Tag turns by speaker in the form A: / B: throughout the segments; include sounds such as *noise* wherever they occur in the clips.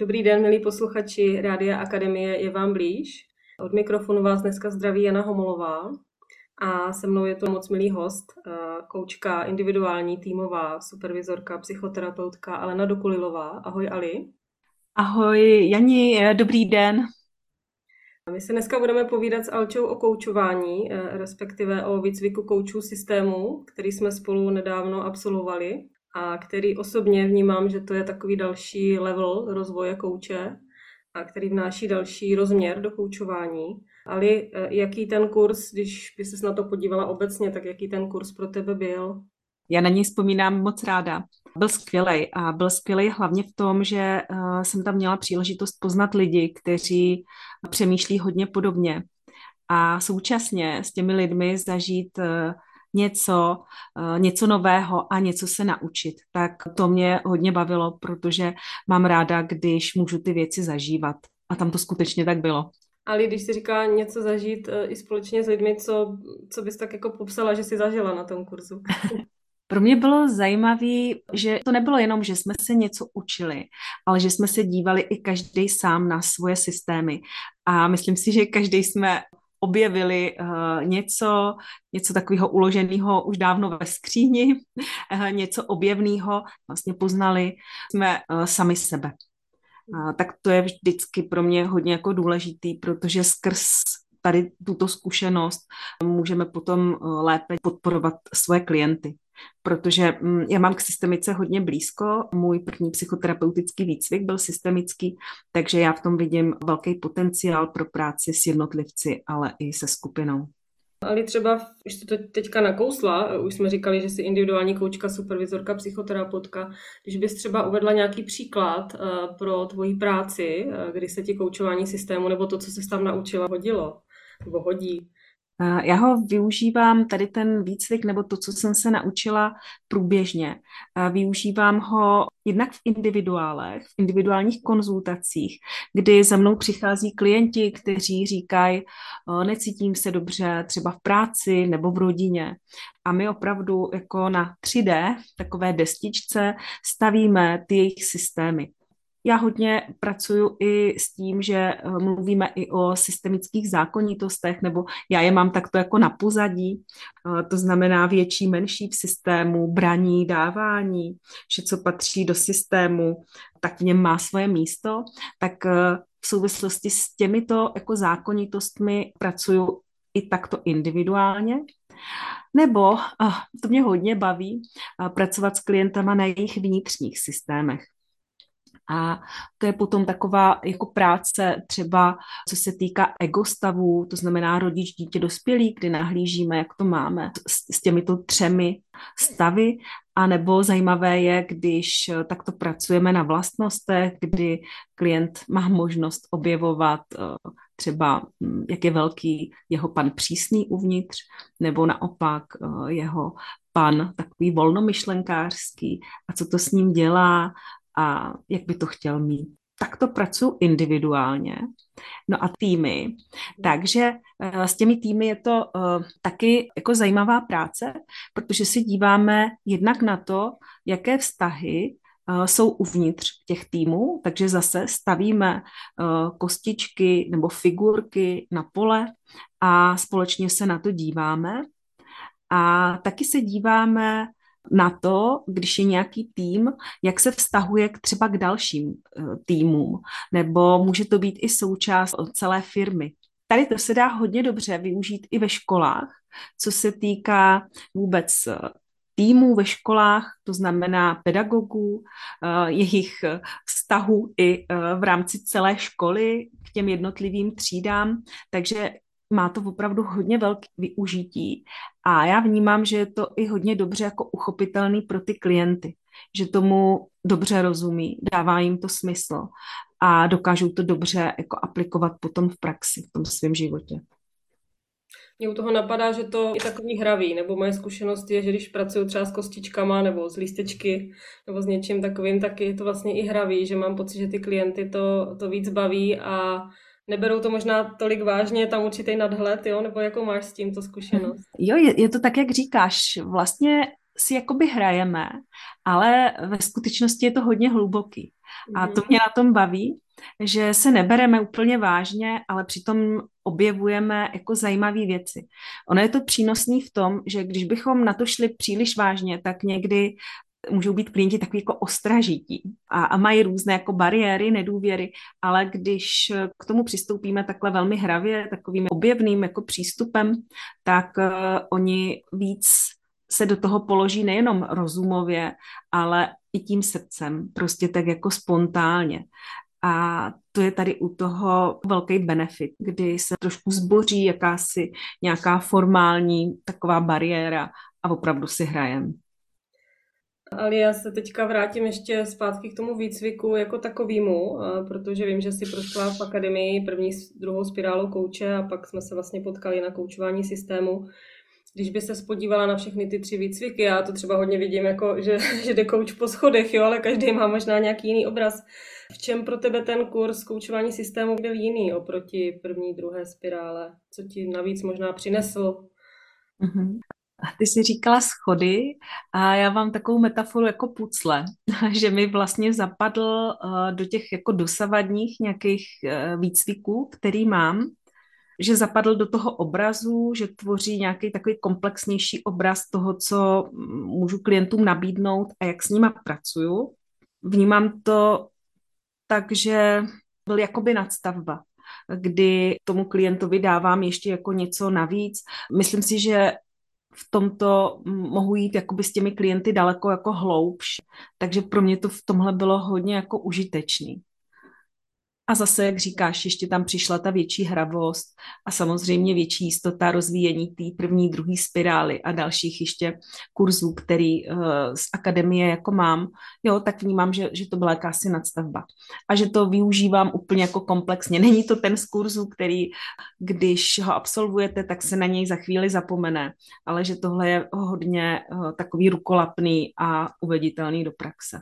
A: Dobrý den, milí posluchači Rádia Akademie je vám blíž. Od mikrofonu vás dneska zdraví Jana Homolová a se mnou je to moc milý host, koučka individuální, týmová, supervizorka, psychoterapeutka Alena Dokulilová. Ahoj Ali.
B: Ahoj Jani, dobrý den.
A: My se dneska budeme povídat s Alčou o koučování, respektive o výcviku koučů systému, který jsme spolu nedávno absolvovali a který osobně vnímám, že to je takový další level rozvoje kouče a který vnáší další rozměr do koučování. Ali, eh, jaký ten kurz, když by se na to podívala obecně, tak jaký ten kurz pro tebe byl?
B: Já na něj vzpomínám moc ráda. Byl skvělý a byl skvělý hlavně v tom, že uh, jsem tam měla příležitost poznat lidi, kteří přemýšlí hodně podobně a současně s těmi lidmi zažít uh, něco, eh, něco nového a něco se naučit. Tak to mě hodně bavilo, protože mám ráda, když můžu ty věci zažívat. A tam to skutečně tak bylo.
A: Ale když si říká něco zažít eh, i společně s lidmi, co, co bys tak jako popsala, že si zažila na tom kurzu? *laughs*
B: Pro mě bylo zajímavé, že to nebylo jenom, že jsme se něco učili, ale že jsme se dívali i každý sám na svoje systémy. A myslím si, že každý jsme objevili uh, něco, něco takového uloženého už dávno ve skříni, uh, něco objevného, vlastně poznali jsme uh, sami sebe. Tak to je vždycky pro mě hodně jako důležitý, protože skrz tady tuto zkušenost můžeme potom lépe podporovat svoje klienty protože mm, já mám k systemice hodně blízko. Můj první psychoterapeutický výcvik byl systemický, takže já v tom vidím velký potenciál pro práci s jednotlivci, ale i se skupinou.
A: Ale třeba, už to teďka nakousla, už jsme říkali, že jsi individuální koučka, supervizorka, psychoterapeutka. Když bys třeba uvedla nějaký příklad uh, pro tvoji práci, uh, kdy se ti koučování systému nebo to, co se tam naučila, hodilo nebo hodí.
B: Já ho využívám, tady ten výcvik nebo to, co jsem se naučila průběžně. Využívám ho jednak v individuálech, v individuálních konzultacích, kdy za mnou přichází klienti, kteří říkají, necítím se dobře třeba v práci nebo v rodině. A my opravdu jako na 3D, takové destičce, stavíme ty jejich systémy. Já hodně pracuji i s tím, že eh, mluvíme i o systemických zákonitostech, nebo já je mám takto jako na pozadí, eh, to znamená větší, menší v systému, braní, dávání, vše, co patří do systému, tak v něm má svoje místo, tak eh, v souvislosti s těmito jako zákonitostmi pracuju i takto individuálně. Nebo, to mě hodně baví, pracovat s klientama na jejich vnitřních systémech. A to je potom taková jako práce třeba, co se týká egostavů, to znamená rodič, dítě, dospělý, kdy nahlížíme, jak to máme s, s těmito třemi stavy, a nebo zajímavé je, když takto pracujeme na vlastnostech, kdy klient má možnost objevovat eh, třeba, hm, jak je velký jeho pan přísný uvnitř, nebo naopak eh, jeho pan takový volnomyšlenkářský. A co to s ním dělá a jak by to chtěl mít. Tak to pracuji individuálně. No a týmy. Takže uh, s těmi týmy je to uh, taky jako zajímavá práce, protože si díváme jednak na to, jaké vztahy uh, jsou uvnitř těch týmů, takže zase stavíme kostičky nebo figurky na pole a společně se na to díváme. A taky se díváme na to, když je nějaký tým, jak se vztahuje k třeba k dalším eh, týmům, nebo může to být i součást celé firmy. Tady to se dá hodně dobře využít i ve školách, co se týká vůbec eh, týmů ve školách, to znamená pedagogů, eh, jejich vztahu i v rámci celé školy k těm jednotlivým třídám. Takže má to opravdu hodně velké využití a já vnímám, že je to i hodně dobře jako uchopitelný pro ty klienty, že tomu dobře rozumí, dává jim to smysl a dokážou to dobře jako aplikovat potom v praxi, v tom svém životě.
A: Mě u toho napadá, že to je takový hravý, nebo moje zkušenost je, že když pracuju třeba s kostičkama nebo z lístečky nebo s něčím takovým, tak je to vlastně i hravý, že mám pocit, že ty klienty to, to víc baví a neberou to možná tolik vážně, tam určitý nadhled, jo? nebo jako máš s tímto zkušenost?
B: Jo, je, je to tak, jak říkáš. Vlastně si jakoby hrajeme, ale ve skutečnosti je to hodně hluboký. A to mhm. mě na tom baví, že se nebereme úplně vážně, ale přitom objevujeme jako zajímavé věci. Ono je to přínosný v tom, že když bychom na to šli příliš vážně, tak někdy můžou být klienti takový jako ostražití a, a mají různé jako bariéry, nedůvěry, ale když k tomu přistoupíme takhle velmi hravě, takovým objevným jako přístupem, tak uh, oni víc se do toho položí nejenom rozumově, ale i tím srdcem, prostě tak jako spontánně. A to je tady u toho velký benefit, kdy se trošku zboří jakási nějaká formální taková bariéra a opravdu si hrajem.
A: Ale já se teďka vrátím ještě zpátky k tomu výcviku jako takovýmu, protože vím, že si prošla v akademii první, druhou spirálu kouče a pak jsme se vlastně potkali na koučování systému když by se spodívala na všechny ty tři výcviky, já to třeba hodně vidím, jako, že, že jde kouč po schodech, jo, ale každý má možná nějaký jiný obraz. V čem pro tebe ten kurz koučování systému byl jiný oproti první, druhé spirále? Co ti navíc možná přinesl?
B: Mm-hmm. Ty jsi říkala schody a já vám takovou metaforu jako pucle, *laughs* že mi vlastně zapadl uh, do těch jako dosavadních nějakých uh, výcviků, který mám, že zapadl do toho obrazu, že tvoří nějaký takový komplexnější obraz toho, co můžu klientům nabídnout a jak s nima pracuju. Vnímám to tak, že byl jakoby nadstavba, kdy tomu klientovi dávám ještě jako něco navíc. Myslím si, že v tomto mohu jít jakoby s těmi klienty daleko jako hloubš. Takže pro mě to v tomhle bylo hodně jako užitečný. A zase, jak říkáš, ještě tam přišla ta větší hravost a samozřejmě větší jistota rozvíjení té první, druhé spirály a dalších ještě kurzů, který uh, z akademie jako mám, jo, tak vnímám, že, že to byla jakási nadstavba. A že to využívám úplně jako komplexně. Není to ten z kurzů, který, když ho absolvujete, tak se na něj za chvíli zapomene, ale že tohle je hodně uh, takový rukolapný a uveditelný do praxe.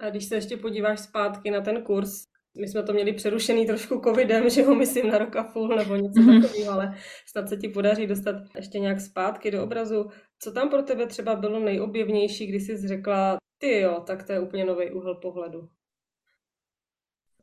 A: A když se ještě podíváš zpátky na ten kurz, my jsme to měli přerušený trošku covidem, že ho myslím na rok a půl nebo něco mm-hmm. takového, ale snad se ti podaří dostat ještě nějak zpátky do obrazu. Co tam pro tebe třeba bylo nejobjevnější, když jsi řekla, ty jo, tak to je úplně nový úhel pohledu?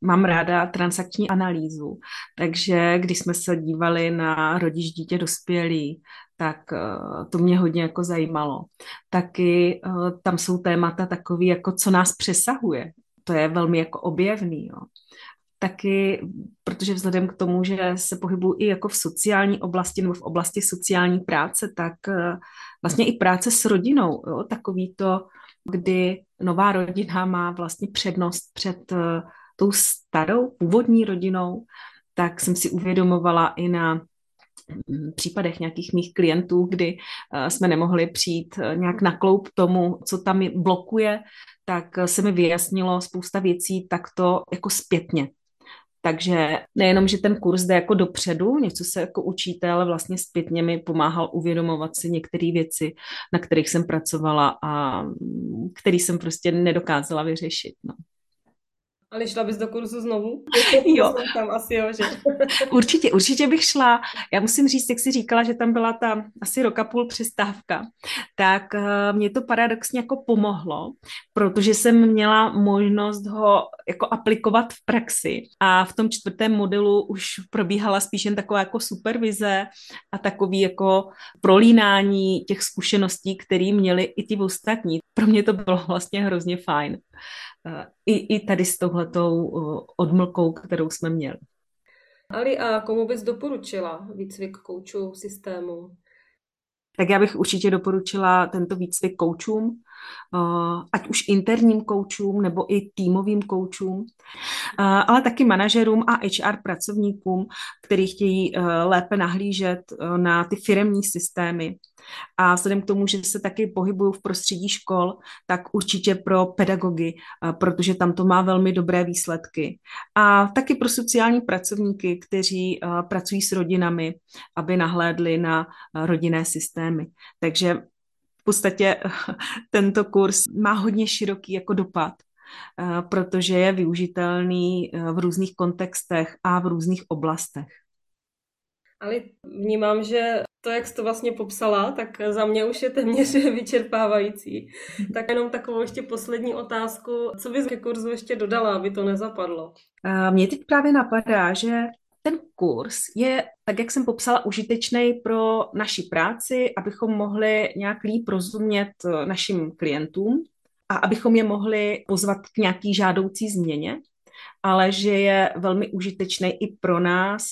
B: Mám ráda transakční analýzu, takže když jsme se dívali na rodič dítě dospělý, tak eh, to mě hodně jako zajímalo. Taky eh, tam jsou témata takové, jako co nás přesahuje, to je velmi jako objevný. Jo. Taky, protože vzhledem k tomu, že se pohybuji i jako v sociální oblasti nebo v oblasti sociální práce, tak eh, vlastně i práce s rodinou, jo, takový to, kdy nová rodina má vlastně přednost před eh, tou starou původní rodinou, tak jsem si uvědomovala i na případech nějakých mých klientů, kdy eh, jsme nemohli přijít nějak na kloup tomu, co tam blokuje tak se mi vyjasnilo spousta věcí takto jako zpětně. Takže nejenom, že ten kurz jde jako dopředu, něco se jako učíte, ale vlastně zpětně mi pomáhal uvědomovat si některé věci, na kterých jsem pracovala a který jsem prostě nedokázala vyřešit. No.
A: Ale šla bys do kurzu znovu? *laughs*
B: jo.
A: Tam asi jo, že? *laughs*
B: určitě, určitě bych šla. Já musím říct, jak jsi říkala, že tam byla ta asi roka půl přestávka, tak uh, mě to paradoxně jako pomohlo, protože jsem měla možnost ho jako aplikovat v praxi a v tom čtvrtém modelu už probíhala spíš jen taková jako supervize a takový jako prolínání těch zkušeností, které měli i ty ostatní. Pro mě to bylo vlastně hrozně fajn i, i tady s touhletou odmlkou, kterou jsme měli.
A: Ali, a komu bys doporučila výcvik koučů systému?
B: Tak já bych určitě doporučila tento výcvik koučům, ať už interním koučům nebo i týmovým koučům, ale taky manažerům a HR pracovníkům, kteří chtějí e, lépe nahlížet na ty firemní systémy. A vzhledem k tomu, že se taky pohybují v prostředí škol, tak určitě pro pedagogy, protože tam to má velmi dobré výsledky. A taky pro sociální pracovníky, kteří pracují s rodinami, aby nahlédli na rodinné systémy. Takže v podstatě *laughs* tento kurz má hodně široký jako dopad, eh, protože je využitelný eh, v různých kontextech a v různých oblastech.
A: Ale vnímám, že to, jak jsi to vlastně popsala, tak za mě už je téměř *laughs* vyčerpávající. *laughs* Tak jenom takovou ještě poslední otázku. Co bys ke kurzu ještě dodala, aby to nezapadlo?
B: Mně teď právě napadá, že ten kurz je, tak jak jsem popsala, užitečný pro naši práci, abychom mohli nějak líp rozumět eh, našim klientům a abychom je mohli pozvat k nějaký žádoucí změně, ale že je velmi užitečný i pro nás,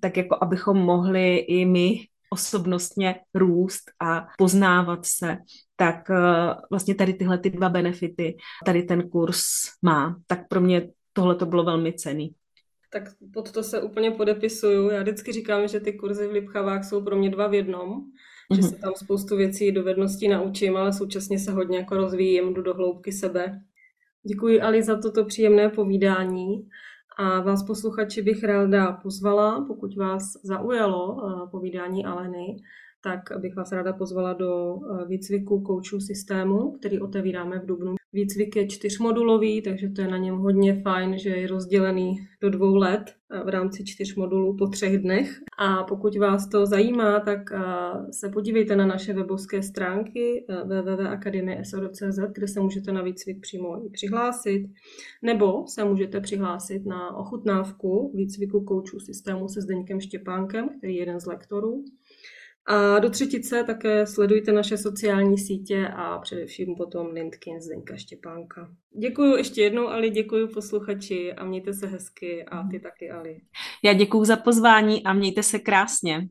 B: tak jako abychom mohli i my osobnostně růst a poznávat se, tak eh, vlastně tady tyhle ty dva benefity tady ten kurz má. Tak pro mě tohle to bylo velmi cený.
A: Tak pod to se úplně podepisuju. Já vždycky říkám, že ty kurzy v Lipchavách jsou pro mě dva v jednom, mm-hmm. že mhm. se tam spoustu věcí, dovedností naučím, ale současně se hodně jako rozvíjím, jdu do hloubky sebe. Děkuji Ali za toto příjemné povídání a vás posluchači bych ráda pozvala, pokud vás zaujalo eh, povídání Aleny, tak bych vás ráda pozvala do eh, výcviku koučů systému, který otevíráme v Dubnu. Výcvik je čtyřmodulový, takže to je na něm hodně fajn, že je rozdělený do dvou let eh, v rámci čtyř modulů po třech dnech. A pokud vás to zajímá, tak eh, se podívejte na naše webovské stránky www.akademie.cz, kde se můžete na výcvik přímo i přihlásit, nebo se můžete přihlásit na ochutnávku výcviku koučů systému se Zdeňkem Štěpánkem, který je jeden z lektorů. A do třetice také sledujte naše sociální sítě a především potom Lindkin Zdeňka Štěpánka. Děkuji ještě jednou, Ali, děkuji posluchači a mějte se hezky a ty taky, Ali.
B: Já děkuji za pozvání a mějte se krásně.